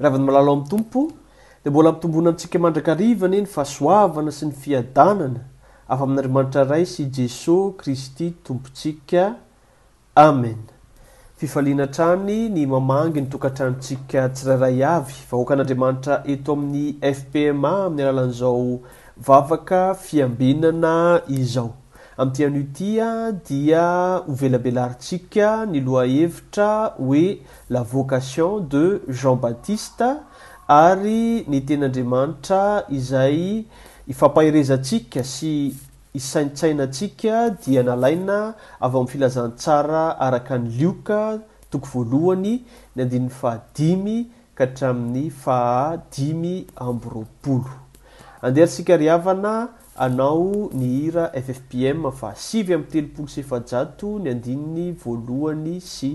Rehefa milalao amin'ny Tompo, dia mbola ampitomboina amintsika mandrakariva anie ny fahasoavana sy ny fiadanana avy amin'Andriamanitra Ray sy i Jeso Kristy Tompontsika. Amen. Fifaliana hatrany ny mamangy ny tokantranontsika tsirairay avy, vahoakan'Andriamanitra eto amin'ny FPMA amin'ny alalan'izao vavaka fiambinana izao. Amin'ity anio ity dia hovelabelarintsika ny lohahevitra hoe La vocation de Jean Baptiste ary ny Tenin'Andriamanitra izay ifampaherezantsika sy isaintsainantsika dia nalaina avy ao amin'ny Filazantsara araka an'i Lioka toko voalohany ny andininy fahadimy ka hatramin'ny fahadimy amby roapolo. Andeha ry sika ry havana hanao ny hira FFPM fahasivy amby telopolo sy efajato ny andininy voalohany sy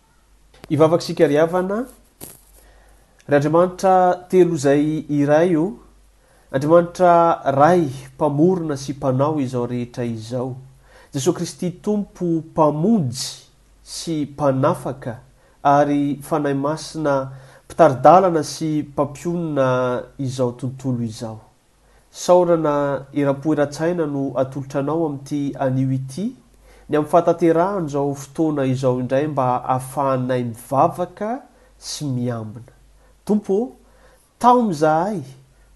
Hivavaka isika ry havana, ry Andriamanitra telo izay iray ô, Andriamanitra Ray Mpamorona sy Mpanao izao rehetra izao, Jesoa Kristy Tompo Mpamonjy sy Mpanafaka ary Fanahy Masina Mpitari-dalana sy Mpampionona izao tontolo izao. Saorana eram-po eran-tsaina no atolotra anao amin'ity anio ity, ny amin'ny fahatanterahan'izao fotoana izao indray mba ahafahanay mivavaka sy miambina. Tompo ô, taomy izahay,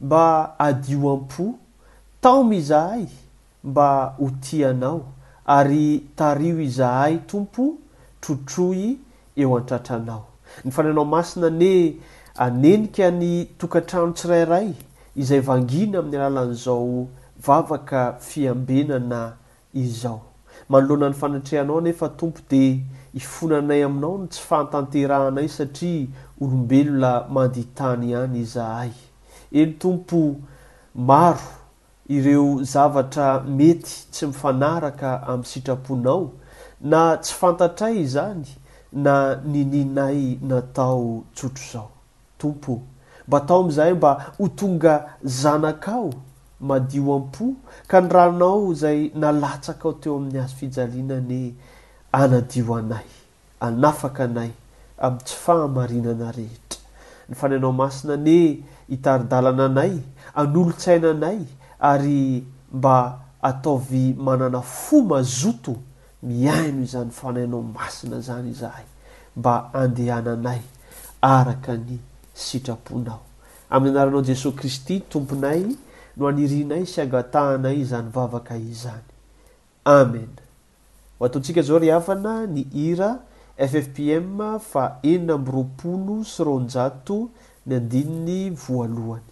mba adio am-po, taomy izahay, mba ho tia Anao, ary tariho izahay, Tompo, trotroy eo an-tratranao. Ny Fanahinao Masina anie hanenika ny tokantrano tsirairay izay vangiana amin'ny alalan'izao vavaka fiambenana izao. Manoloana ny fanatrehanao anefa, Tompo, dia ifonanay Aminao ny tsy fahatanterahanay satria olombelona mandy tany ihany izahay. Eny, Tompo, maro ireo zavatra mety tsy mifanaraka amin'ny sitraponao na tsy fantatray izany na nininay natao tsotr'izao. Tompo o, mba taom izahay mba ho tonga zanakao madio am-po ka ny ranao izay nalatsakao teo amin'ny hazo fijaliana anie hanadio anay. hanafaka anay amin'ny tsy fahamarinana rehetra. Ny Fanahinao Masina anie hitari-dalana anay, hanolo-tsaina anay ary mba ataovy manana fo mazoto mihaino izany Fanahinao Masina izany izahay mba handehananay araka ny sitraponao. Amin'ny Anaranao Jesoa Kristy Tomponay no anirianay sy angatahanay izany vavaka izany. Amen. Ho ataontsika izao ry havana ny hira FFPM faha enina amby roapolo sy roanjato ny andininy voalohany.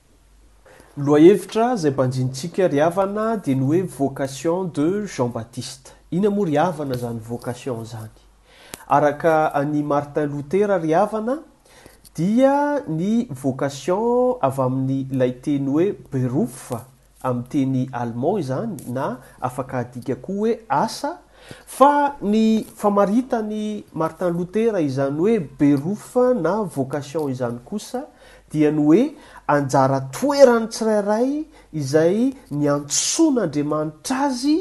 Ny lohahevitra izay banjinintsika ry havana dia ny hoe vocation de Jean Baptiste. Inona moa ry havana izany vocation izany? Araka an'i Martin Lotera ry havana dia ny vocation avy amin'ilay teny hoe beruf amin'ny teny alemao izany na afaka adika koa hoe asa, fa ny famaritan'i Martin Lotera izany hoe Beruf na vocation izany kosa dia ny hoe anjara toeran'ny tsirairay izay niantsoan'Andriamanitra azy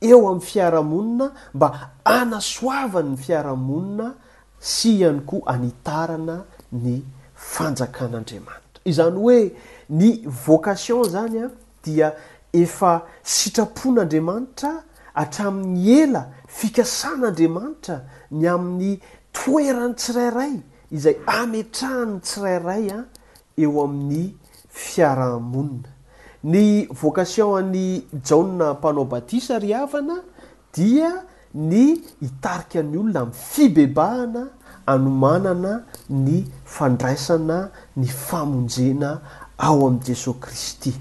eo amin'ny fiarahamonina mba hanasoavany ny fiarahamonina sy ihany koa hanitarana ny fanjakan'Andriamanitra. Izany hoe ny vocation izany dia efa sitrapon'Andriamanitra hatramin'ny ela, fikasan'Andriamanitra ny amin'ny toeran'ny tsirairay izay ametrahany ny tsirairay eo amin'ny fiaraha-monina. Ny vocation an'i Jaona Mpanao Batisa ry havana dia ny hitarika ny olona amin'ny fibebahana hanomanana ny fandraisana ny famonjena ao amin'i Jesoa Kristy.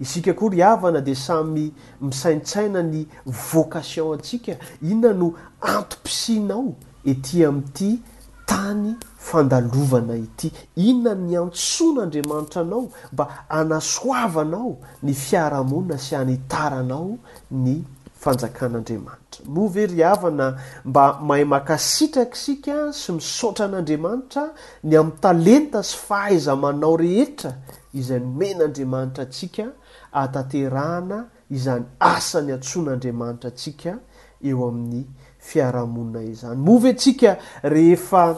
Isika koa ry havana dia samy misaintsaina ny vocation antsika, inona no antom-pisianao ety amin'ity tany fandalovana ity. Inona ny iantsoana Andriamanitra anao mba hanasoavanao ny fiarahamonina sy hanitaranao ny fanjakan'Andriamanitra. Moa ve ry havana mba mahay makasitraka isika sy misaotra an'Andriamanitra ny amin'ny talenta sy fahaiza-manao rehetra izay nomen'Andriamanitra antsika hahatanterahana izany asa niantsoan'Andriamanitra antsika eo amin'ny fiarahamonina izany. Moa ve tsika rehefa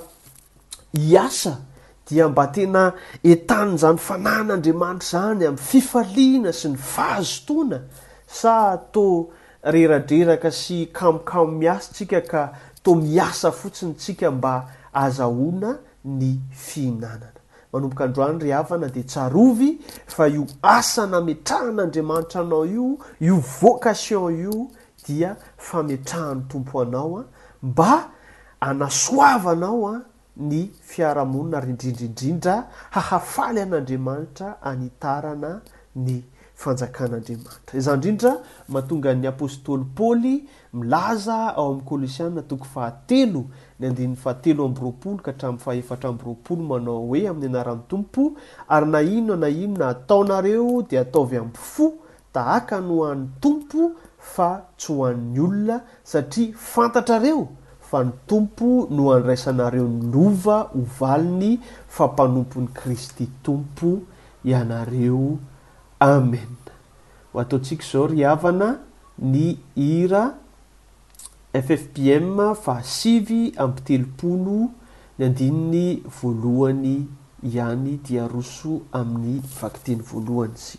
hiasa dia mba tena entanin'izany fananan'Andriamanitra izany amin'ny fifaliana sy ny fahazotoana sa toa reradreraka sy kamokamo miasa tsika ka toa miasa fotsiny tsika mba azahoana ny fihinanana? Manomboka androany ry havana dia tsarovy fa io asa nametrahan'Andriamanitra anao io, io vocation io dia fametrahan'ny Tompo anao mba hanasoavanao ny fiarahamonina ary indrindra indrindra hahafaly an'Andriamanitra hanitarana ny fanjakan'Andriamanitra. Izany indrindra mahatonga ny apostoly Paoly Milaza ao amin'ny Kolosiana toko fahatelo ny andininy fahatelo amby roapolo ka hatramin'ny fahefatra amby roapolo manao hoe amin'ny anaran'ny Tompo, ary na inona na inona ataonareo dia ataovy amin'ny fo tahaka ny ho an'ny Tompo fa tsy ho an'ny olona, satria fantatrareo fa ny Tompo no handraisanareo ny lova ho valiny fa mpanompon'i Kristy Tompo ianareo. Amena. Ho ataontsika izao ry havana ny hira ffbm fahasivy amby telopolo ny andininy voalohany ihany dia aroso amin'ny vakiteny voalohany sy.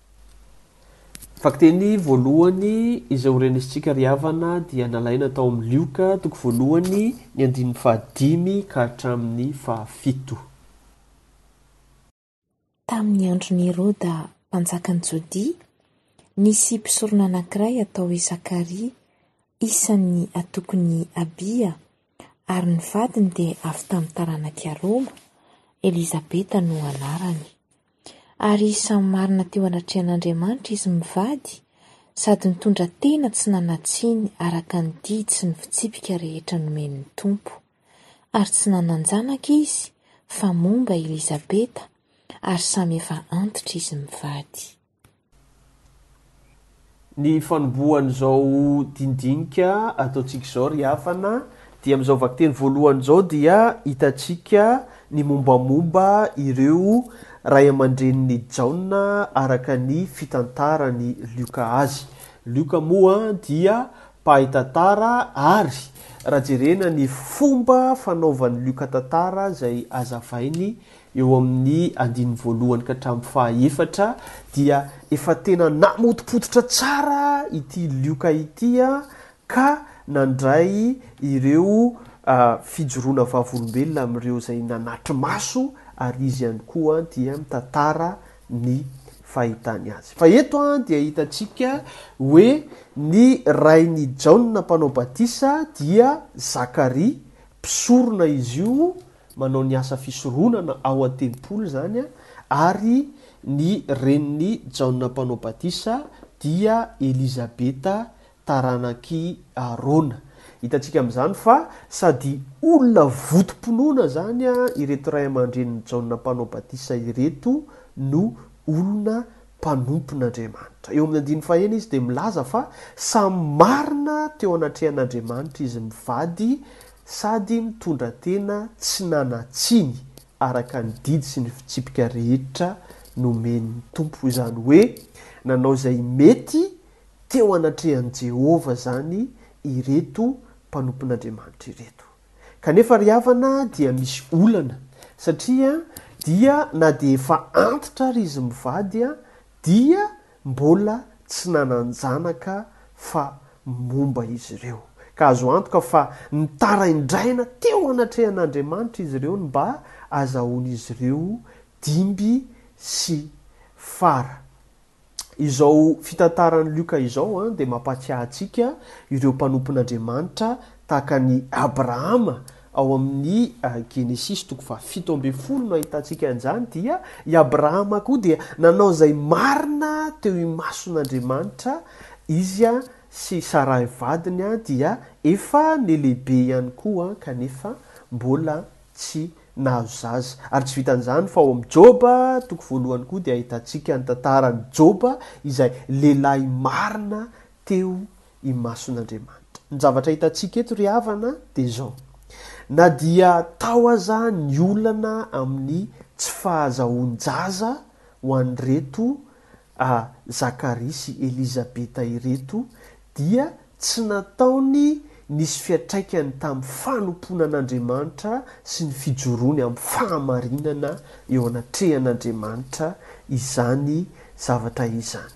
Vakiteny voalohany izay horenesintsika ry havana dia nalaina tao amin'ny Lioka toko voalohany ny andininy fahadimy ka hatramin'ny fahafito. Tamin'ny andron'i Heroda mpanjakan'i Jodia, nisy mpisorona anankiray atao hoe Zakaria, isan'ny antokon'i Abia, ary ny vadiny dia avy tamin'ny taranak'i Aroma, Elizabeta no anarany. Ary samy marina teo anatrehan'Andriamanitra izy mivady sady nitondra tena tsy nanatsiny araka ny didy sy ny fitsipika rehetra nomen'ny Tompo. Ary tsy nanan-janaka izy fa momba i Elizabeta ary samy efa antitra izy mivady. Ny fanombohan'izao dinidinika ataontsika izao ry havana dia amin'izao vakiteny voalohany izao dia hitantsika ny mombamomba ireo ray aman-drenin'i Jaona araka ny fitantaran'i Lioka azy. Lioka moa dia mpahay tantara ary raha jerena ny fomba fanaovan'i Lioka tantara izay hazavainy eo amin'ny andininy voalohany ka hatramin'ny fahaefatra dia efa tena namotopototra tsara ity lioka ity ka nandray ireo fijoroana vavolombelona amin'ireo izay nanatri-maso ary izy ihany koa dia mitantara ny fahitany azy. Fa eto dia hitantsika hoe ny rain'i Jaona mpanao batisa dia Zakaria, mpisorona izy io manao ny asa fisoronana ao an-tempoly izany ary ny renin'i Jaona Mpanao Batisa dia Elizabeta taranak'i Arona. Hitantsika amin'izany fa sady olona votom-pinoana izany ireto ray aman-drenin'i Jaona Mpanao Batisa ireto no olona mpanompon'Andriamanitra. Eo amin'ny andininy fahena izy dia milaza fa samy marina teo anatrehan'Andriamanitra izy mivady sady mitondra tena tsy nanan-tsiny araka ny didy sy ny fitsipika rehetra nomen'ny Tompo, izany hoe nanao izay mety teo anatrehan'i Jehovah izany ireto mpanompon'Andriamanitra ireto. Kanefa ry havana dia misy olana, satria dia na dia efa antitra ary izy mivady dia mbola tsy nanan-janaka fa momba izy ireo, ka azo antoka fa nitaraindraina teo anatrehan'Andriamanitra izy ireo ny mba hazahoan'izy ireo dimby sy fara. Izao fitantaran'i Lioka izao dia mampahatsiahy antsika ireo mpanompon'Andriamanitra tahaka an'i Abrahama Ao amin'ny Genesisy toko fahafito ambin'ny folo no ahitantsika an'izany, dia i Abrahama koa dia nanao izay marina teo imason'Andriamanitra, izy sy i Sarahy vadiny dia efa nelehibe ihany koa kanefa mbola tsy nahazo zaza. Ary tsy vitan'izany fa ao amin'ny Joba toko voalohany koa dia ahitantsika ny tantaran'i Joba izay lehilahy marina teo imason'Andriamanitra. Ny zavatra hitantsika eto ry havana dia izao, na dia tao aza ny olana amin'ny tsy fahazahoan-jaza ho an'ireto Zakaria sy Elizabeta ireto dia tsy nataony nisy fiatraikany tamin'ny fanompoana an'Andriamanitra sy ny fijoroany amin'ny fahamarinana eo anatrehan'Andriamanitra izany zavatra izany.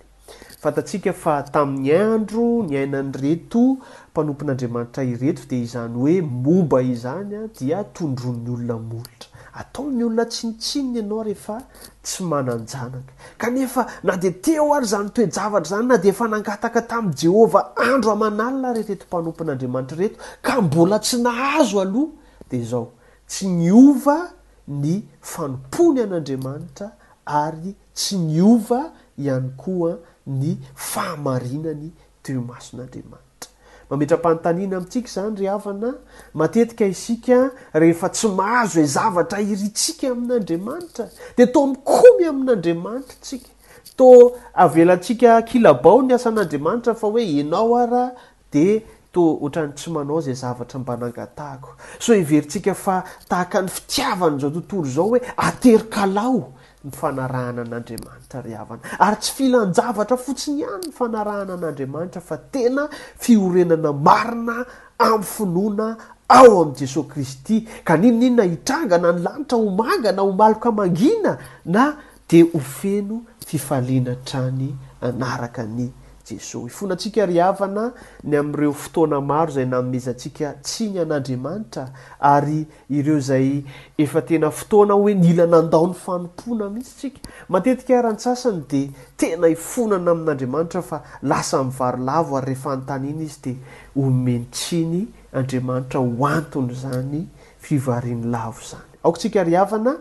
Fantatsika fa tamin'ny andro niainan'ireto mpanompon'Andriamanitra ireto dia izany hoe momba izany dia tondroin'ny olona molotra. Ataon'ny olona tsinontsinona ianao rehefa tsy manan-janaka. Kanefa, na dia teo ary izany toe-javatra izany, na dia efa nangataka tamin'i Jehovah andro aman'alina àry ireto mpanompon'Andriamanitra ireto ka mbola tsy nahazo aloha, dia izao, Tsy niova ny fanompoany an'Andriamanitra àry Tsy niova ihany koa ny fahamarinany teo imason'Andriamanitra. Mametra-panontaniana amintsika izany, ry havana. Matetika isika, rehefa tsy mahazo izay zavatra irintsika amin'Andriamanitra, dia toa mikomy amin'Andriamanitra isika. Toa avelantsika kilabao ny asan'Andriamanitra fa hoe, Ianao ara dia toa ohatran'ny tsy manao izay zavatra mba nangatahako. So heverintsika fa tahaka ny fitiavan'izao tontolo izao hoe aterik'alao ny fanarahana an'Andriamanitra ry havana. Ary tsy filan-javatra fotsiny ihany ny fanarahana an'Andriamanitra fa tena fiorenana marina amin'ny finoana ao amin'i Jesoa Kristy. Ka n'inon'inona hitranga na ny lanitra ho manga na ho maloka mangina na Dia ho feno fifaliana hatrany hanaraka an'i Jesoa. Hifona antsika ry havana ny amin'ireo fotoana maro izay nanomezantsika tsiny an'Andriamanitra ary ireo izay efa tena fotoana hoe nila nandao ny fanompoana mihitsy tsika. Matetika ara ny sasany dia tena hifonana amin'Andriamanitra fa lasa mivaro lavo ary rehefa anontaniana izy dia omeny tsiny Andriamanitra ho anton'izany fivariany lavo izany. Aoka tsika ry havana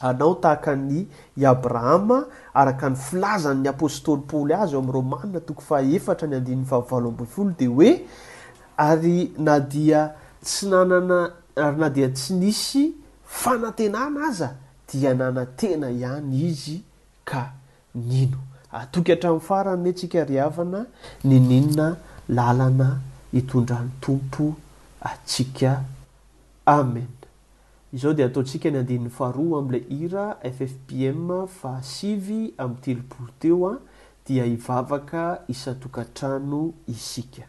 Hanao tahaka ny i Abrahama, araka ny filazan' ny apostoly Paoly azy ao amin'ny Romana toko fahaefatra ny andininy fahavalo ambin'ny folo dia hoe, Ary na dia tsy nanana, ary na dia tsy nisy fanantenana aza, dia nanantena ihany izy ka nino. Hatoky hatramin'ny farany anie tsika ry havana nininona lalana itondran'ny Tompo antsika. Amen. Izao dia ataontsika ny andininy faharoa amin'ilay hira FFPM fahasivy amby telopolo teo a, dia hivavaka isan-tokantrano isika.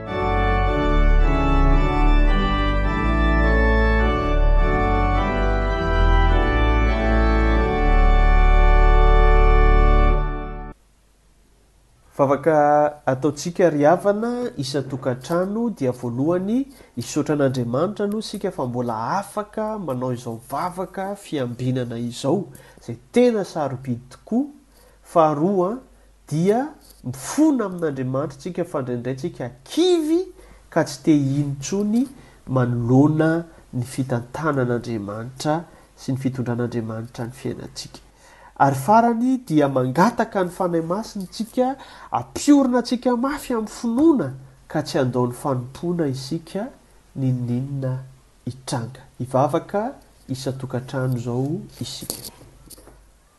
Vavaka ataontsika ry havana isan-tokantrano dia voalohany hisaotra an'Andriamanitra aloha isika fa mbola afaka manao izao vavaka fiambinana izao izay tena sarobidy tokoa, faharoa Dia mifona amin'Andriamanitra isika fa indraindray tsika kivy ka tsy te hino intsony manoloana ny fitantanan'Andriamanitra sy ny fitondran'Andriamanitra ny fiainantsika. Ary farany dia mangataka ny Fanahy Masina isika hampiorina antsika mafy amin'ny finoana ka tsy handao ny fanompoana isika n'inon'inona hitranga. Hivavaka isan-tokantrano izao isika.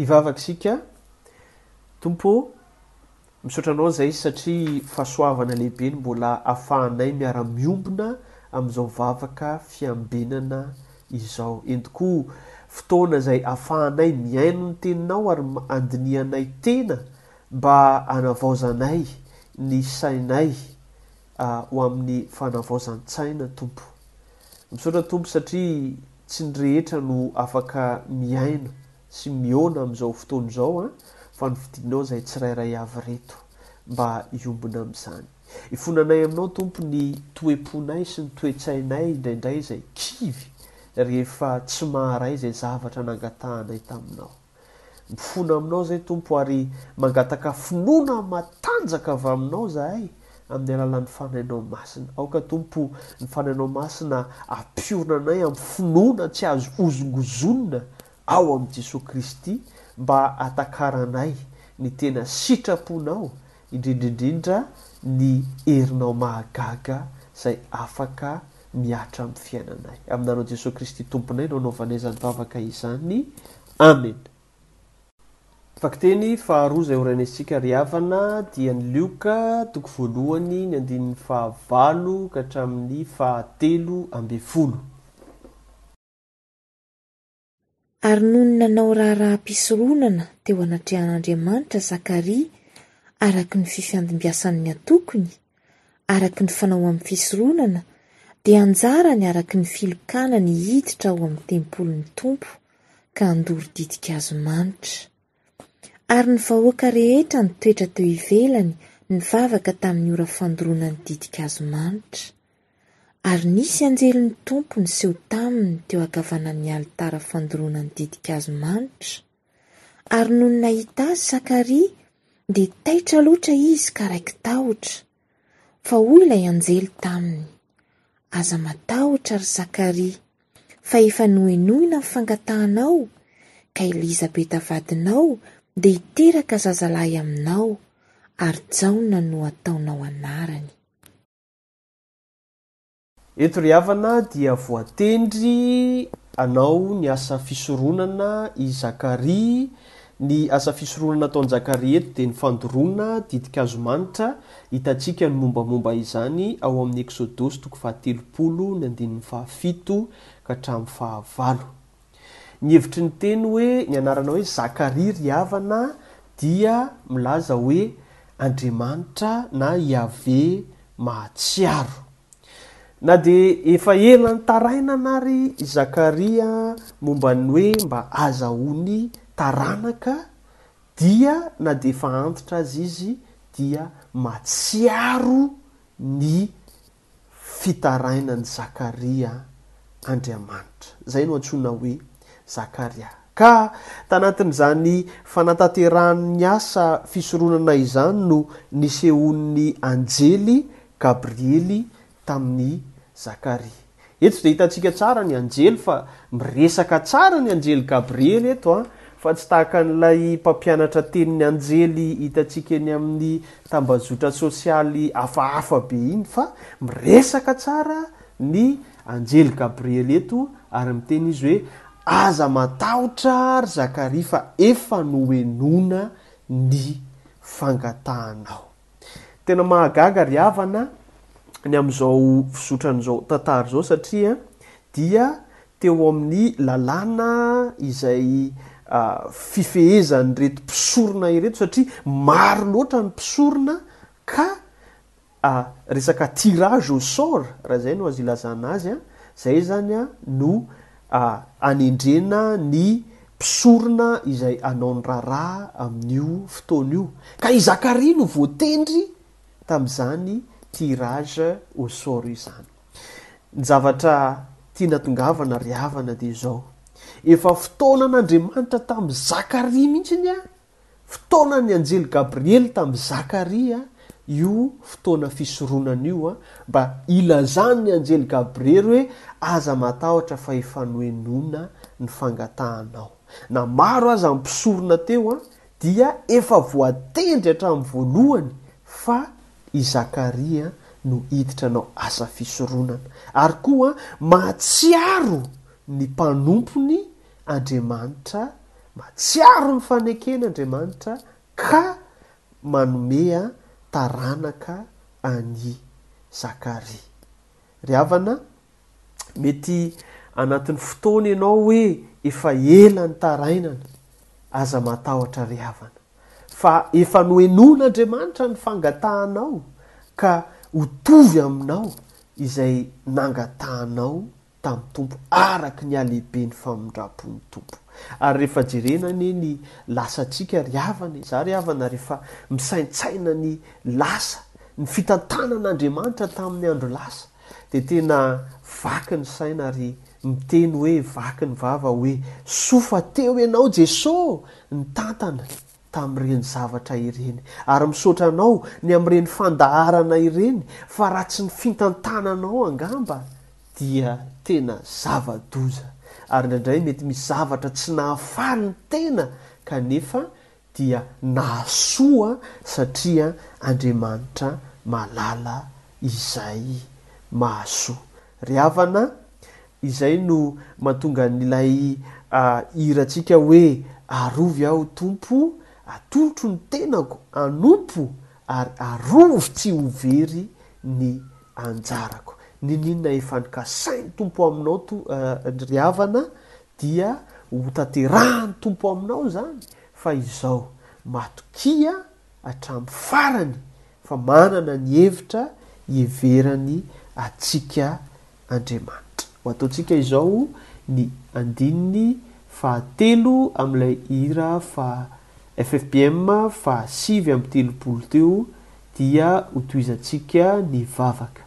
Hivavaka isika, Tompo ô, misaotra Anao izay satria fahasoavana lehibe no mbola afahanay miara-miombona amin'izao vavaka fiambenana izao. Ento koa fotoana izay afahanay mihaino ny Teninao ary andinihanay tena mba hanavaozanay ny sainay ho amin'ny fanavaozan-tsaina, Tompo. Misaotra Tompo satria tsy ny rehetra no afaka mihaino sy mihaona amin'izao fotoana izao an, fa ny fidinao izay tsirairay avy ireto mba hiombona amin'izany. Hifona anay aminao Tompo ny toe-ponay sy ny toe-tsainay indraindray izay kivy rehefa tsy maharay izay zavatra nangatahanay taminao. Mifona aminao izay Tompo ary mangataka finoana matanjaka avy aminao izahay amin'ny alalan'ny Fanahinao Masina. Aoka Tompo ny Fanahinao Masina hampiorina anay amin'ny finoana tsy azo hozongozonina ao amin'i Jesoa Kristy mba hatakaranay ny tena sitraponao indrindra indrindra ny herinao mahagaga izay afaka mihatra amin'ny fiainanay. Amin'ny anao Jesoa Kristy Tomponay no anaovanay izany vavaka izany. Amena. Vakiteny faharoa izay horenesintsika ry havana dia ny Lioka toko voalohany ny andininy fahavalo ka hatramin'ny fahatelo ambin'ny folo. Ary nony nanao raharaham-pisoronana teo anatrehan'Andriamanitra Zakaria araka ny fifiandimbiasan'ny antokony, araka ny fanao amin'ny fisoronana, dia anjarany araka ny filokana ny hiditra ao amin'ny tempolin'ny Tompo ka handoro ditin-kazo manitra. Ary ny vahoaka rehetra nitoetra teo ivelany nivavaka tamin'ny ora fandoroana ny ditin-kazo manitra. Ary nisy anjelin'ny Tompo niseho taminy teo ankavanan'ny alitara fandoroana ny ditin-kazo manitra, ary nony nahita azy Sakaria dia taitra loatra izy ka raiki-tahotra. Fa hoy ilay anjely taminy, Aza matahotra, ry Sakaria, fa efa nohenoina ny fangatahanao, ka Elizabeta vadinao dia hiteraka zazalahy aminao, ary Jaona no hataonao anarany. Eto ry havana dia voatendry hanao ny asa fisoronana i Zakaria. Ny asa fisoronana ataon'i Zakaria eto dia ny fandoroana ditin-kazo manitra. Hitantsika ny mombamomba izany ao amin'ny Eksodosy toko fahatelopolo ny andininy fahafito ka hatramin'ny fahavalo. Ny hevitry ny teny hoe ny anarana hoe Zakaria ry havana dia milaza hoe Andriamanitra na Iaveh mahatsiaro. Na dia efa ela nitarainana ary i Zakaria momba ny hoe mba azahoany taranaka dia na dia efa antitra aza izy dia mahatsiaro ny fitarainan'i Zakaria Andriamanitra. Izay no antsoina hoe Zakaria. Ka tanatin'izany fanatanterahany ny asa fisoronana izany no nisehoan'ny anjely Gabriely tamin'i Zakaria. Eto dia hitantsika tsara ny anjely fa miresaka tsara ny anjely Gabriely eto an, fa tsy tahaka an'ilay mpampianatra tenin'ny anjely hitantsika eny amin'ny tambazotra sosialy hafahafa be iny fa miresaka tsara ny anjely Gabriely eto ary miteny izy hoe aza matahotra ry Zakaria fa efa nohenoina ny fangatahanao. Tena mahagaga ry havana ny amin'izao fizotran'izao tantara izao satria dia teo amin'ny lalàna izay fifehezan'ireto mpisorona ireto satria maro loatra ny mpisorona ka resaka tirage au sort raha izay no azo ilazana azy, izay izany no A. Anendrena ny mpisorona izay hanao ny raharaha amin'io fotoana io. Ka i Zakaria no voatendry tamin'izany tirage au sort izany. Ny zavatra tiana hatongavana ry havana dia izao, efa fotoanan'Andriamanitra tamin'i Zakaria mihitsy ny Fotoanan'ny anjely Gabriely tamin'i Zakaria io fotoana fisoronana io mba hilazan'ny anjely Gabriely hoe aza matahotra fa efa nohenoina ny fangatahanao. Na maro aza ny mpisorona teo dia efa voatendry hatramin'ny voalohany fa i Zakaria no hiditra hanao asa fisoronana. Ary koa mahatsiaro ny mpanompony Andriamanitra, mahatsiaro ny fanekeny Andriamanitra ka manome taranaka an'i Zakaria. Ry havana, mety anatin'ny fotoana ianao hoe efa ela nitarainana, aza matahotra ry havana, fa efa nohenoin'Andriamanitra ny fangatahanao ka ho tovy aminao izay nangatahanao tamin'ny Tompo araka ny halehiben'ny famindrampon'ny Tompo. Ary rehefa jerena anie ny lasantsika ry havana e, za ry havana rehefa misaintsaina ny lasa, ny fitantanan'Andriamanitra tamin'ny andro lasa dia tena vaky ny saina ary miteny hoe vaky ny vava hoe soa fa teo ianao Jeso nitantana tamin'ireny zavatra ireny. Ary misaotra anao ny amin'ireny fandaharana ireny fa raha tsy ny fintantananao angamba dia tena zava-doza. Ary indraindray mety misy zavatra tsy nahafaly ny tena kanefa dia nahasoa satria Andriamanitra mahalala izay mahasoa. Ry havana, izay no mahatonga an'ilay hirantsika hoe, Arovy aho, Tompo, atolotro ny tenako, anompo ary arovy tsy ho very ny anjarako. N'inon'inona efa nokasain'ny Tompo aminao, ry havana, dia hotanterahin'ny Tompo aminao izany, fa izao, matokia hatramin'ny farany fa manana ny hevitra hiheverany antsika Andriamanitra. Ho ataontsika izao ny andininy fahatelo amin'ilay hira faha ffpm faha sivy amby telopolo teo dia hotohizantsika ny vavaka.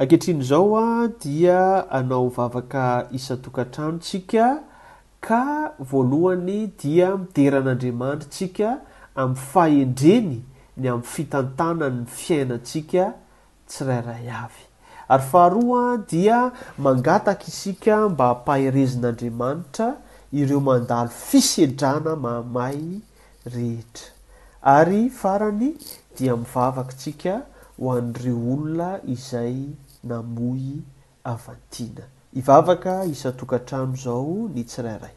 Ankehitriny izao dia hanao vavaka isan-tokantrano tsika ka voalohany dia midera an'Andriamanitr tsika amin'ny fahendreny ny amin'ny fitantanany ny fiainantsika tsirairay avy. Ary faharoa dia mangataka isika mba hampaherezin'Andriamanitra ireo mandalo fisedrana mahamay rehetra. Ary farany dia mivavaktsika ho an'ireo olona izay namoy havantiana. Hivavaka isan-tokantrano izao ny tsirairay.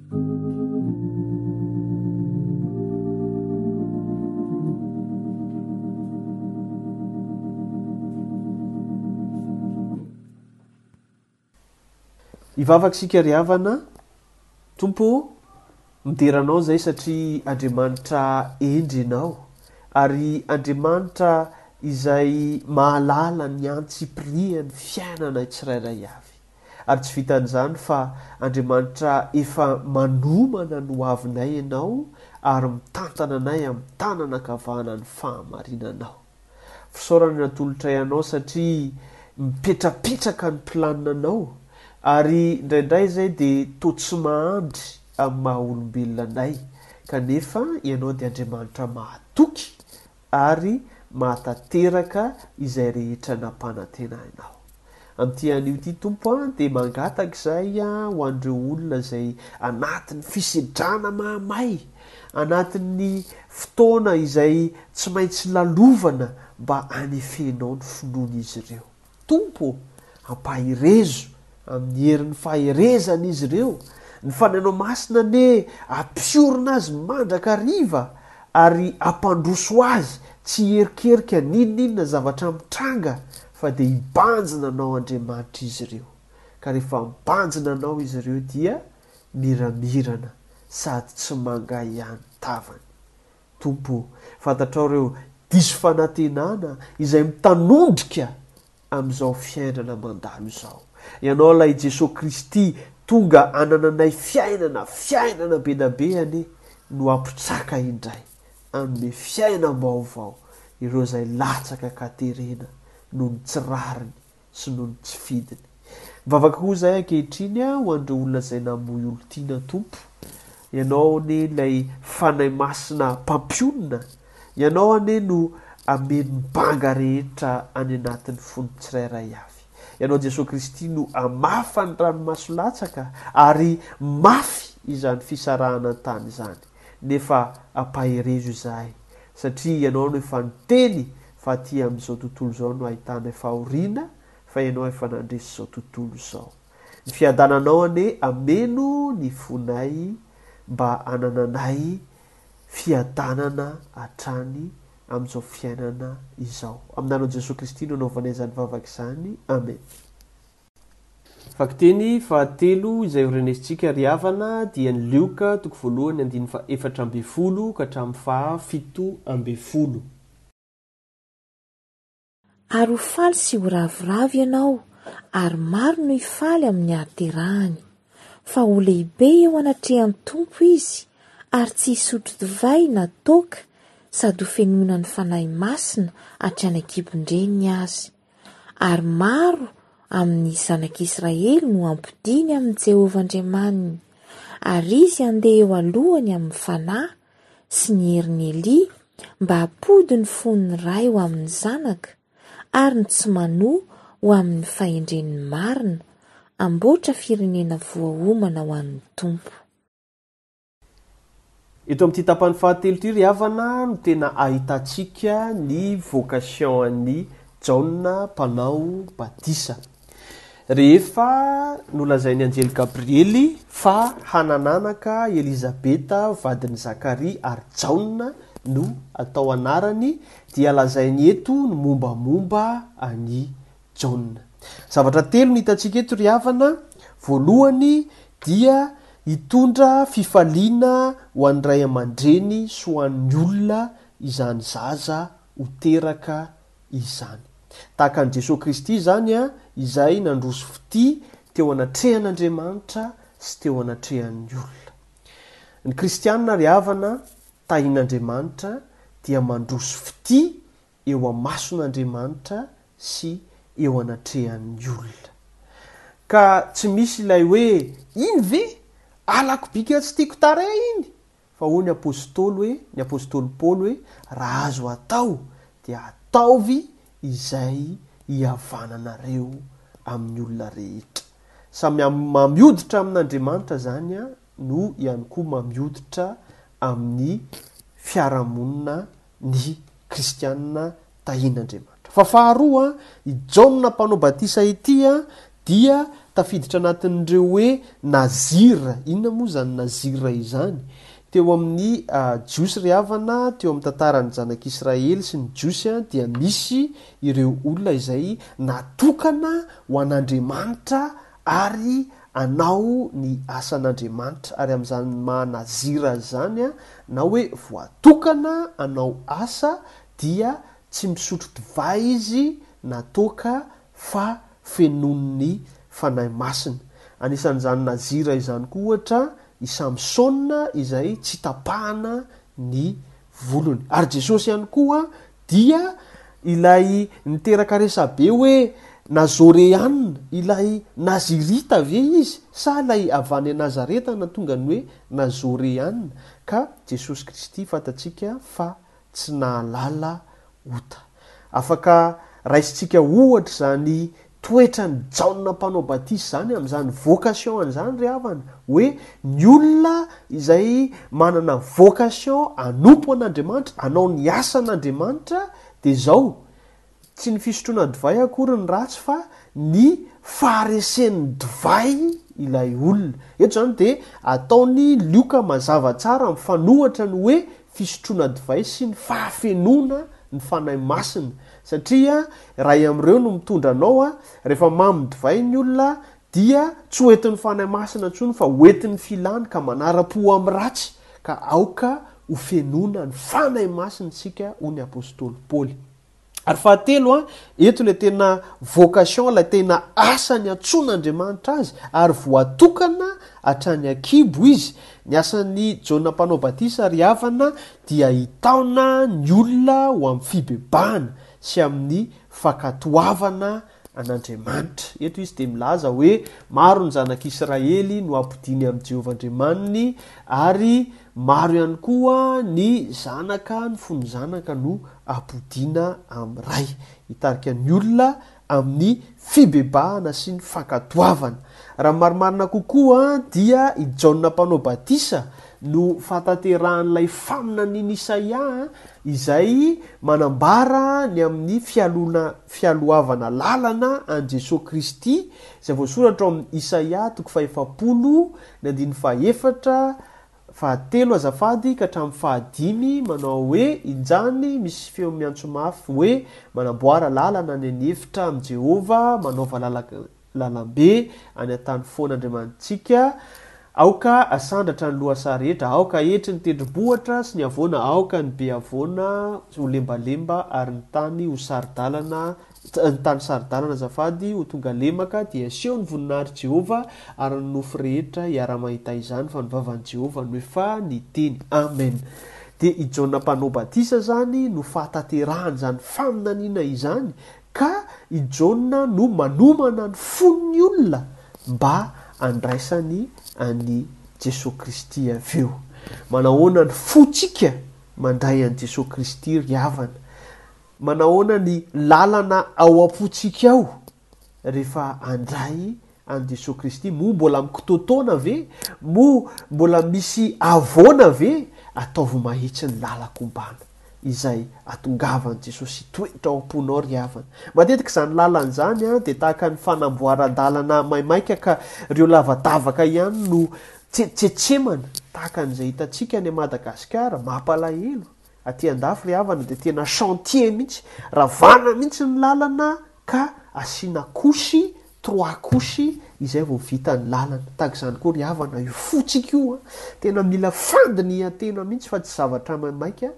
Hivavaka isika ry havana, Tompo ô, midera Anao izay satria Andriamanitra hendry Ianao, ary Andriamanitra izay mahalala ny antsipirihan'ny fiainanay tsirairay avy. Ary tsy vitan'izany fa Andriamanitra efa manomana ny hoavinay ianao ary mitantana anay amin'ny tanana ankavanan'ny fahamarinanao. Fisaorana ny atolotray anao satria mipetrapetraka ny planinanao ary indraindray izay dia toa tsy mahandry amin'ny maha olombelona anay kanefa ianao dia Andriamanitra mahatoky ary mahatateraka izay rehetra nampanantena anao. Amin'ity anio ity, Tompo a, dia mangataka izahay ho an'ireo olona izay anatin'ny fisedrana mahamay, anatin'ny fotoana izay tsy maintsy lalovana mba hanefenao ny finoan'izy ireo. Tompo ô, ampaherezo amin'ny herin'ny faherezany izy ireo, ny Fanahinao Masina anie ampiorina azy mandrakariva ary ampandroso azy tsy hierikerika n'inon'inona zavatra mitranga fa dia hibanjina Anao Andriamanitra izy ireo. Ka rehefa mibanjina Anao izy ireo dia miramirana sady tsy mangaihan-tavany. Tompo o, fantatrao ireo diso fanantenana izay mitanondrika amin'izao fiainana mandalo izao. Ianao ilay Jesoa Kristy tonga hanananay fiainana, fiainana bedabe anie no hampitsaka indray, hanome fiainam-baovao ireo izay latsaka ka terena noho ny tsy rariny sy noho ny tsy fidiny. Mivavaka koa izahay ankehitriny ho an'ireo olona izay namoy olon-tiana, Tompo. Ianao anie ilay Fanahy Masina mpampionona, Ianao anie no hameno ny banga rehetra any anatin'ny fon'ny tsirairay avy. Ianao Jesoa Kristy no hamafa ny ranomaso latsaka ary mafy izany fisarahana an-tany izany. nefa ampaherezo izahay satria ianao no efa niteny fa aty amin'izao tontolo izao no ahitanay fahoriana fa ianao efa nandresy izao tontolo izao ny fiadananao anie ameno ny fonay mba anananay fiadanana hatrany amin'izao fiainana izao amin'anao Jesoa Kristy no anaovanay izany vavaka izany Amen. Vakiteny fahatelo izay ho renesintsika ry havana dia ny Lioka toko voalohany andininy faha efatra ambin'ny folo ka hatramin'ny faha fito ambin'ny folo. Ary ho faly sy ho ravoravo ianao, ary maro no hifaly amin'ny hahaterahany. Fa ho lehibe eo anatrehan'ny Tompo izy, ary tsy hisotro divay na toaka, sady hofenoina ny Fanahy Masina hatrany an-kibon-dreniny azy. ary maro amin'ny zanak'Israely no ampodiany amin'i Jehovah Andriamaniny, ary izy handeha eo alohany amin'ny fanahy sy ny herin'i Elia mba hampody ny fon'ny ray ho amin'ny zanaka ary ny tsy manoa ho amin'ny fahendren'ny marina, hamboatra firenena voaomana ho an'ny Tompo. Eto amin'ity tapany fahatelo ity ry havana no tena ahitantsika ny vocation an'i Jaona mpanao batisa. Rehefa nolazain'ny anjely Gabriely fa hanananaka Elizabeta vadin'i Zakaria ary Jaona no atao anarany dia lazainy eto ny mombamomba an'i Jaona. Zavatra telo no hitantsika eto ry havana, voalohany dia hitondra fifaliana ho an'ny ray aman-dreny sy ho an'ny olona izany zaza ho teraka izany. Tahaka an'i Jesoa Kristy izany izay nandroso fitia teo anatrehan'Andriamanitra sy teo anatrehan'ny olona. Ny kristiana ry havana, tahin'Andriamanitra, dia mandroso fitia eo amason'Andriamanitra sy eo anatrehan'ny olona. Ka tsy misy ilay hoe, iny ve? Halako bika tsy tiako tarehy iny! Fa hoy ny apostoly hoe, ny apostoly Paoly hoe, raha azo atao dia ataovy izay ihavananareo amin'ny olona rehetra. Samy mamioditra amin'Andriamanitra izany no ihany koa mamioditra amin'ny fiarahamonina ny kristiana tahin'Andriamanitra. Fa faharoa, i Jaona Mpanao Batisa ity dia tafiditra anatin'ireo hoe Nazira. Inona moa izany Nazira izany? Teo amin'ny Jiosy ry havana, teo amin'ny tantaran'ny Zanak'Israely sy ny Jiosy dia misy ireo olona izay natokana ho an'Andriamanitra Ary anao ny asan'Andriamanitra, ary amin'izany maha Nazira azy izany, na hoe voatokana hanao asa, dia tsy misotro divay izy na toaka fa fenon'ny Fanahy Masina. Anisan'izany Nazira izany koa ohatra i Samsona izay tsy tapahana ny volony. Ary Jesosy ihany koa dia ilay niteraka resabe hoe Nazoreana, ilay Nazirita ve izy sa ilay avy any Nazareta nahatonga ny hoe Nazoreana? Ka Jesosy Kristy fantatsika fa tsy nahalala ota. Afaka raisintsika ohatra izany Toetran'i Jaona Mpanao Batisa izany amin'izany vocation an'izany ry havana, hoe ny olona izay manana vocation hanompo an'Andriamanitra, hanao ny asan'Andriamanitra dia izao, tsy ny fisotroana divay akory no ratsy fa ny faharesen'ny divay ilay olona. Eto izany dia ataon'i Lioka mazava tsara mifanohitra ny hoe fisotroana divay sy ny fahafenoana ny Fanahy Masina, satria iray amin'ireo no mitondra anao, rehefa mamy ny divay ny olona dia tsy ho entin'ny Fanahy Masina intsony fa ho entin'ny filany ka manara-po amin'ny ratsy, ka aoka hofenoina ny Fanahy Masina isika hoy ny apostoly Paoly. Ary fahatelo an, eto ilay tena vocation, ilay tena asa niantsoan'Andriamanitra azy, ary voatokana hatrany an-kibo izy. Ny asan'i Jaona Mpanao Batisa ry havana dia hitaona ny olona ho amin'ny fibebahana sy amin'ny fankatoavana an'Andriamanitra. Eto izy dia milaza hoe maro ny zanak'Israely no ampodiany amin'i Jehovah Andriamaniny, ary maro ihany koa ny zanaka, ny fon'ny zanaka no ampodiana amin'ny ray. Hitarika ny olona amin'ny fibebahana sy ny fankatoavana. Raha marimarina kokoa, dia i Jaona Mpanao Batisa no fahatanterahan'ilay faminanian'i Isaia izay manambara ny amin'ny fialonan'i Fialohavana lalana an'i Jesoa Kristy izay voasoratra ao amin'ny Isaia toko fahefapolo ny andininy fahaefatra, fahatelo azafady ka hatramin'ny fahadimy manao hoe injany misy feo miantso mafy hoe manamboara lalana any an'efitra amin'i Jehovah, manaova lalana. lalambe any an-tany foana Andriamanitsika, aoka asandratra ny lohasaha rehetra, aoka aetry ny tendrombohitra sy ny havoana, aoka ny be havoana ho lembalemba ary ny tany ho sari-dalana, ny tany sari-dalana azafady ho tonga lemaka, dia aseho ny voninahitr'i Jehovah ary ny nofo rehetra hiara-mahita izany, fa ny vavan'i Jehovah no efa niteny. Amen. Dia i Jaona Mpanao Batisa izany no fahatanterahana izany faminaniana izany, Ka i Jaona no manomana ny fon'ny olona mba handraisany an'i Jesoa Kristy avy eo. Manahoana ny fontsika mandray an'i Jesoa Kristy ry havana? Manahoana ny lalana ao am-pontsika ao rehefa handray an'i Jesoa Kristy, moa mbola mikitoatoana ve? Moa mbola misy havoana ve? Ataovy mahitsy ny lalako ombàna, izay atongavan'i Jesosy hitoetra ao am-ponao ry havana. Matetika izany lalana izany dia tahaka ny fanamboaran-dalana maimaika ka ireo lavadavaka ihany no tsetsetsemana, tahaka an'izay hitantsika any Madagasikara, mampalahelo. Aty andafy ry havana dia tena chantier mihitsy, ravana mihitsy ny lalana ka asiana couche, trois couche, izay vao vita ny lalana. Tahaka izany koa ry havana io fotsika io an, tena mila fandinihan-tena mihitsy fa tsy zavatra maimaika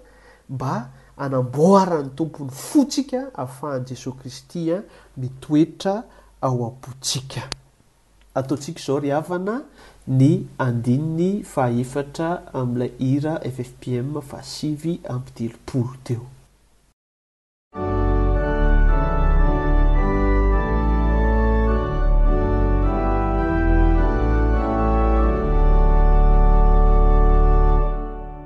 mba hanamboaran'ny Tompo ny fotsika ahafahan'i Jesoa Kristy mitoetra ao am-pontsika. Ataontsika izao ry havana ny andininy fahaefatra amin'ilay hira FFPM fahasivy amby telopolo teo.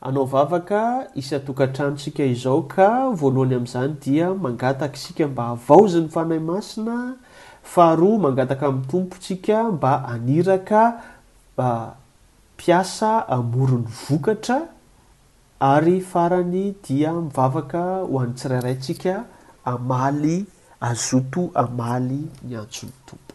Hanao vavaka isan-tokantrano isika izao ka voalohany amin'izany dia mangataka isika mba havaozin'ny Fanahy Masina, faharoa mangataka amin'ny Tompo tsika mba haniraka mpiasa hamory ny vokatra ary farany dia mivavaka ho an'ny tsirairay tsika hamaly hazoto hamaly ny antson'ny Tompo.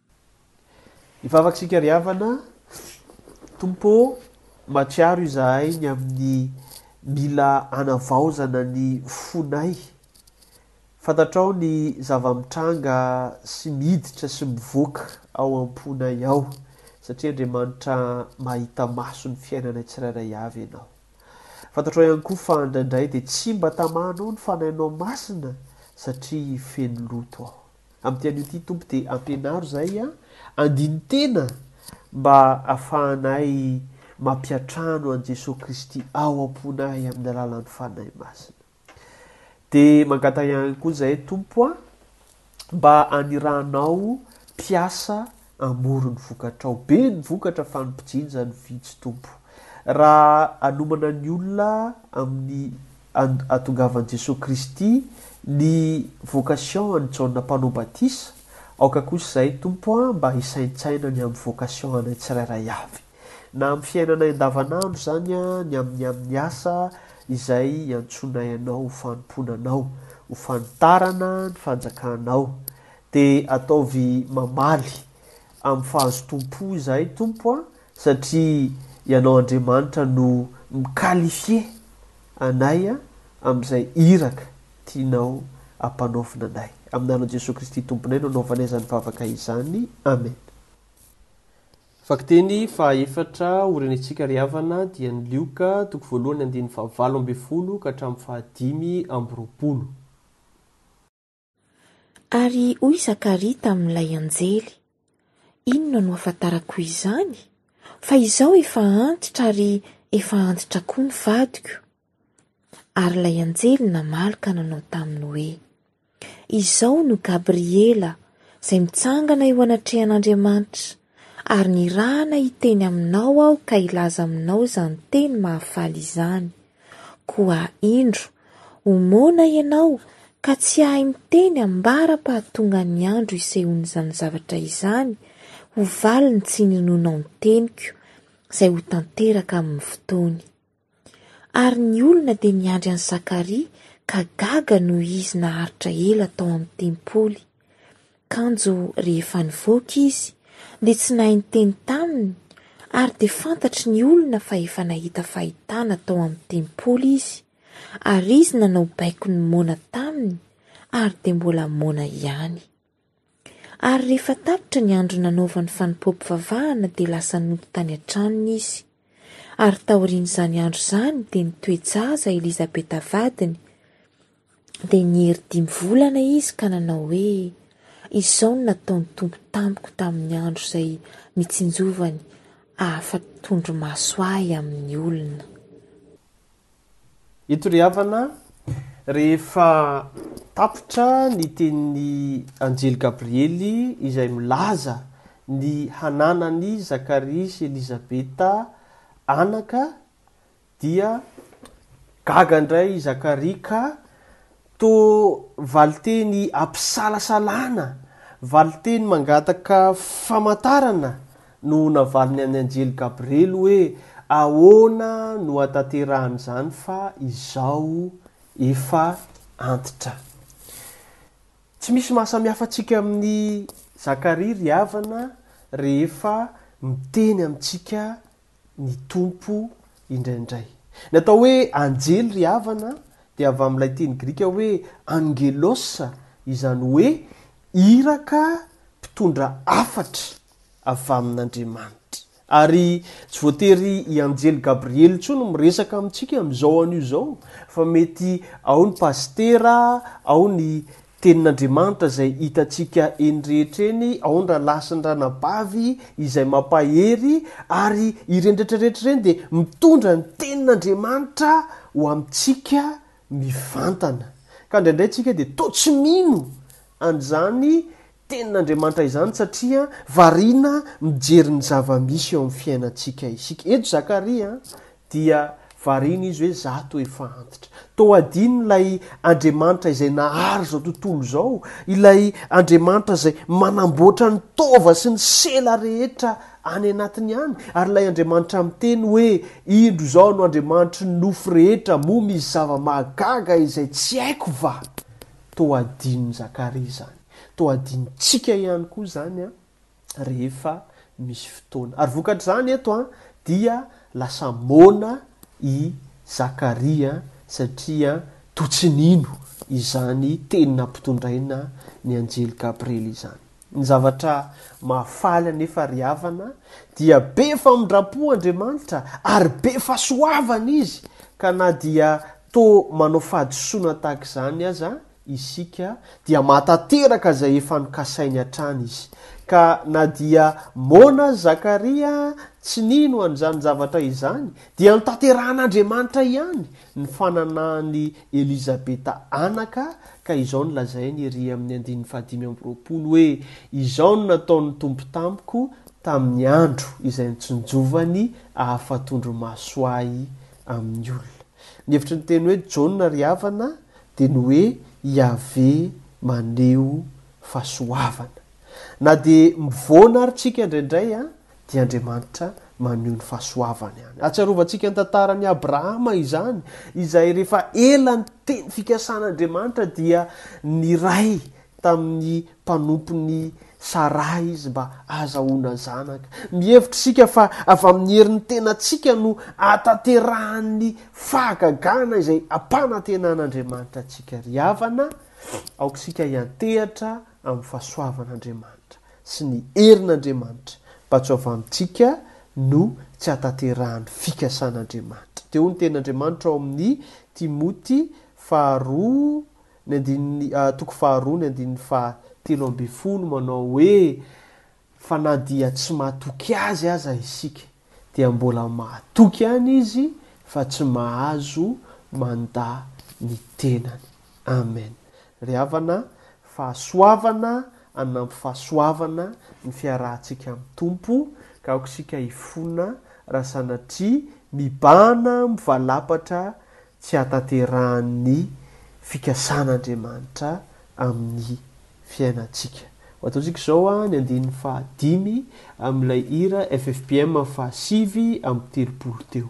Hivavaka isika ry havana, Tompo ô, mahatsiaro izahay ny amin'ny mila hanavaozana ny fonay. Fantatrao ny zava-mitranga sy miditra sy mivoaka ao am-ponay ao, satria Andriamanitra mahita maso ny fiainanay tsirairay avy Ianao. Fantatrao ihany koa fa indraindray dia tsy mba tamahanao ny Fanahinao Masina satria feno loto aho. Amin'ity anio ity Tompo dia ampianaro izahay handini-tena mba hafahanay mampiantrano an'i Jesoa Kristy ao am-ponay amin'ny alalan'ny Fanahy Masina. Dia mangataha ihany koa izahay Tompo mba hanirahanao mpiasa Hamory ny vokatrao. Be ny vokatra fa ny mpijinjany vitsy Tompo. Raha hanomana ny olona amin'ny hatongavan'i Jesoa Kristy ny vocation an'i Jaona mpanao batisa, aoka kosa izahay Tompo a mba hisaintsaina ny amin'ny vocation anay tsirairay avy. Na amin'ny fiainanay andavanandro izany a, ny amin'ny amin'ny asa izay iantsoanay anao ho fanompoana anao, ho fanitarana ny fanjakanao. Dia ataovy mamaly amin'ny fahazotoam-po izahay Tompo a, satria Ianao Andriamanitra no mi-qualifier anay amin'izay iraka tianao ampanaovina anay. Amin'ny anan'i Jesoa Kristy Tomponay no anaovanay izany vavaka izany. Amena. Vakiteny fahaefatra, Orenentsika ry havana, dia ny Lioka, toko voalohany, andininy fahavalo ambin'ny folo ka hatramin'ny fahadimy amby roapolo. Ary hoy Zakaria tamin'ilay anjely, Inona no ahafantarako izany? Fa izao efa antitra ary efa antitra koa ny vadiko. Ary ilay anjely namaly ka nanao taminy hoe, Izao no Gabriela, izay mitsangana eo anatrehan'Andriamanitra, Ary nirahana hiteny aminao aho ka hilaza aminao izany teny mahafaly izany. Koa indro, omoana ianao ka tsy hahay miteny ambara-pahatonga ny andro isehoan'izany zavatra izany, ho valin'ny tsy ninoanao ny teniko, izay ho tanteraka amin'ny fotoany. Ary ny olona dia niandry an'i Zakaria ka gaga noho izy naharitra ela tao amin'ny tempoly. Kanjo rehefa nivoaka izy dia tsy nahay niteny taminy ary dia fantatry ny olona fa efa nahita fahitana tao amin'ny tempoly izy ary izy nanao baiko ny moana taminy ary dia mbola moana ihany. Ary rehefa tapitra ny andro nanaovany fanompoam-pivavahana dia lasa nody tany an-tranony izy. Ary taorian'izany andro izany dia nitoe-jaza Elizabeta vadiny. Dia niery dimy volana izy ka nanao hoe, Izao no nataon'ny Tompo tamiko tamin'ny andro izay nitsinjovany ahafa-tondromaso ahy amin'ny olona. Eto ry havana, rehefa tapitra ny tenin'ny anjely Gabriely izay milaza ny hananan'i Zakaria sy Elizabeta anaka dia gaga indray i Zakaria ka Toa valinteny am-pisalasalana, valinteny mangataka famantarana no navaliny an'ny anjely Gabriely hoe ahoana no hatanterahany izany fa izao efa antitra. Tsy misy mahasamihafa antsika amin'i Zakaria ry havana rehefa miteny amintsika ny Tompo indraindray. Ny atao hoe anjely ry havana dia avy amin'ilay teny grika hoe angelos, izany hoe iraka mpitondra hafatra avy amin'Andriamanitra. Ary tsy voatery i anjely Gabriely intsony no miresaka amintsika amin'izao anio izao fa mety ao ny pasitera, ao ny Tenin'Andriamanitra izay hitantsika eny rehetra eny, ao ny rahalahy sy ny ranabavy izay mampahery, ary ireny rehetra rehetra ireny dia mitondra ny Tenin'Andriamanitra ho amintsika mivantana. Ka indraindray isika dia toa tsy mino an'izany Tenin'Andriamanitra izany satria variana mijery ny zava-misy eo amin'ny fiainantsika isika. Eto Zakaria Dia variana izy hoe za toa efa antitra. Toa adino ilay Andriamanitra izay nahary izao tontolo izao, ilay Andriamanitra izay manamboatra ny taova sy ny sela rehetra any anatiny any, ary ilay Andriamanitra miteny hoe indro izao no Andriamanitry ny nofo rehetra, moa misy zava-mahagaga izay tsy haiko va? Toa adinon'i Zakaria izany. Toa adinontsika ihany koa izany an! rehefa misy fotoana. Ary vokatr'izany eto dia lasa moana i Zakaria satria toa tsy nino izany teny nampitondraina ny anjely Gabriely izany. Ny zavatra mahafaly anefa ry havana dia be famindram-po Andriamanitra ary be fahasoavana Izy ka na dia toa manao fahadisoana tahaka izany aza isika, dia mahatanteraka izay efa nokasainy hatrany izy. Ka na dia moana aza Zakaria tsy nino an'izany zavatra izany, dia notanterahan'Andriamanitra ihany ny fananahan'i Elizabeta anaka, ka izao no lazainy ery amin'ny andininy fahadimy amby roapolo hoe, Izao no nataon'ny Tompo tamiko tamin'ny andro izay nitsinjovany hahafa-tondro-maso ahy amin'ny olona. Ny hevitry ny teny hoe Jaona ry havana, dia ny hoe Yaveh maneho fahasoavana. Na dia mivoana ary tsika indraindray dia Andriamanitra maneho ny fahasoavany any. Ahatsiarovantsika ny tantaran'i Abrahama izany, izay rehefa ela niteny fikasan'Andriamanitra dia niray tamin'ny mpanompony Saraha izy mba hahazahoana zanaka. Mihevitra isika fa avy amin'ny herin'ny tenantsika no ahatanterahan'ny fahagagana izay ampanantenan'Andriamanitra antsika. Ry havana, aoka isika hiantehatra amin'ny fahasoavan'Andriamanitra sy ny herin'Andriamanitra mba tsy ho avy amintsika no tsy hahatanterahan'ny fikasan'Andriamanitra. Dia hoy ny Tenin'Andriamanitra ao amin'ny Timoty faharoa Ny andininy toko faharoa ny andininy faha telo ambin'ny folo manao hoe, Fa na dia tsy mahatoky Azy aza isika, dia mbola mahatoky ihany Izy fa tsy mahazo mandà ny tenany. Amen. Ry havana, fahasoavana hanampy fahasoavana ny fiarahantsika amin'ny Tompo, ka aoka isika hifona raha sanatria mibahana mivalapatra tsy hahatanterahan' ny fikasan' Andriamanitra amin' ny fiainantsika. Ho ataontsika izao ny andininy fahadimy amin' ilay hira FFPM fahasivy amby telopolo teo.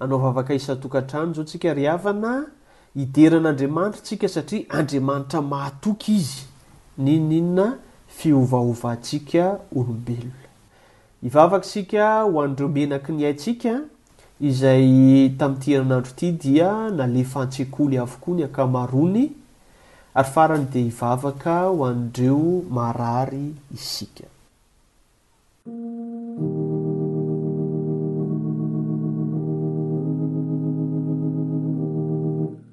Anao vavaka isan-tokantrano izao tsika ry havana, hidera an'Andriamanitra tsika satria Andriamanitra mahatoky Izy n'inon'inona fiovaovantsika olombelona. Hivavaka isika ho an'ireo menaky ny aintsika, izay tamin'ity herinandro ity dia nalefa an-tsekoly avokoa ny ankamaroany ary farany dia hivavaka ho an'ireo marary isika.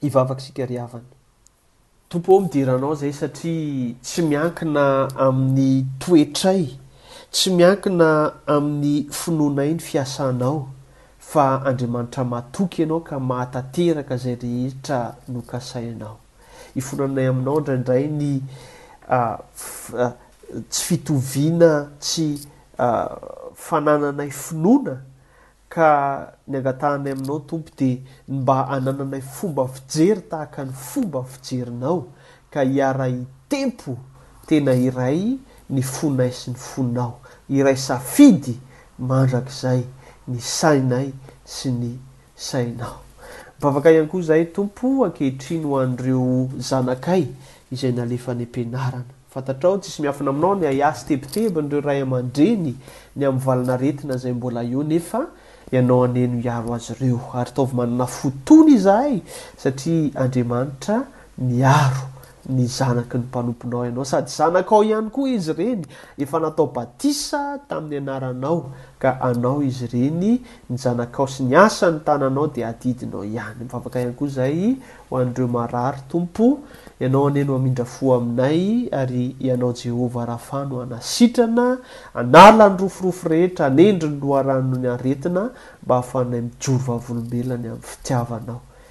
Hivavaka isika ry havana. Tompo ô midera anao zay satria tsy miankina amin'ny toetray, tsy miankina amin'ny finoanay ny fiasanao Fa Andriamanitra matoky anao ka mahatateraka izay rehetra nokasainao. Ifonanay aminao indraindray ny tsy fitoviana tsy fanananay finoana ka ny angatahanay aminao Tompo dia ny mba hanananay fomba fijery tahaka ny fomba fijerinao ka hiara-hitempo tena iray ny fonay sy ny fonao, iray safidy mandrakizay ny sainay sy ny sainao. Mivavaka ihany koa izahay Tompo ankehitriny ho an'ireo zanakay izay nalefa any am-pianarana. Fantatrao, tsisy miafina aminao ny ahiahy sy tebitebin'ireo ray aman-dreny ny amin'ny valin'aretina izay mbola eo nefa Ianao anie no hiaro azy ireo. Ary taovy manana fo tony izahay satria Andriamanitra miaro ny zanaky ny mpanomponao ianao, sady zanakao ihany koa izy ireny, efa natao batisa tamin'ny anaranao, ka anao izy ireny, ny zanakao sy ny asan'ny tananao dia adidinao ihany. Mivavaka ihany koa izahay ho an'ireo marary, Tompo, Ianao anie no hamindra fo aminay, ary Ianao Jehovah Rapha no hanasitrana, hanala ny roforofo rehetra, hanendry ny loharanon'ny aretina, mba hahafahanay mijoro vavolombelona ny amin'ny fitiavanao.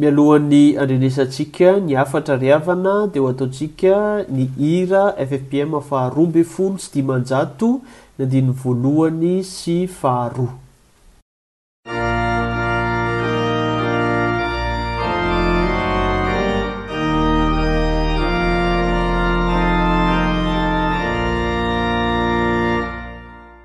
Mialohan'ny handrenesantsika ny hafatra ry havana dia ho ataontsika ny hira FFPM faha roa ambin'ny folo sy dimanjato ny andininy voalohany sy faharoa.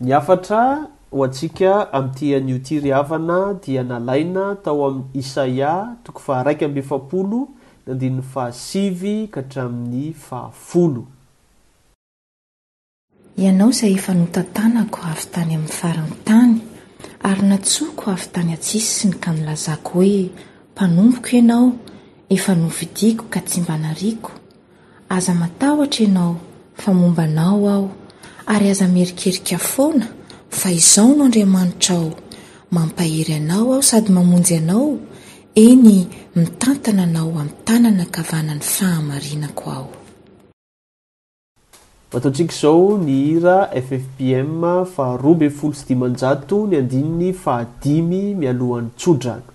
Ny hafatra ho antsika amin'ity anio ity ry havana dia nalaina tao amin'ny Isaia toko faha-iraika amby efapolo ny andininy fahasivy ka hatramin'ny fahafolo. Ianao izay efa notantanako avy tany amin'ny faran'ny tany ary natsoiko avy tany an-tsisiny ka nilazako hoe, Mpanompoko ianao, efa nofidiako ka tsy mba nariako, Aza matahotra ianao, fa momba anao aho, ary aza mierikerika foana, fa izao no Andriamanitrao, Mampahery anao aho sady mamonjy anao, eny, mitantana anao amin'ny tanana ankavanan'ny fahamarinako aho. Ataontsika izao ny hira FFPM faharoa ambin'ny folo sy dimanjato ny andininy fahadimy mialohan'ny tsodrano.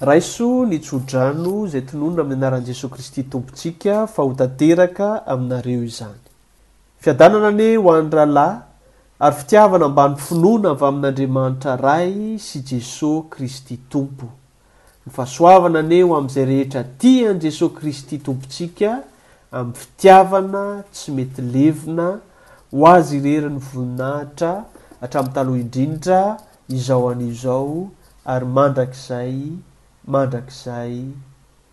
Raiso ny tso-drano izay tononina amin'ny anaran'i Jesoa Kristy Tompontsika fa ho tanteraka aminareo izany. Fiadanana anie ho an'ny rahalahy ary fitiavana ambany finoana avy amin'Andriamanitra Ray sy Jesoa Kristy Tompo. Ny fahasoavana anie ho amin'izay rehetra tia an'i Jesoa Kristy Tompontsika amin'ny fitiavana tsy mety levona ho Azy irery ny voninahitra hatramin'ny taloha indrindra, izao anio izao, ary mandrakizay mandrakizay.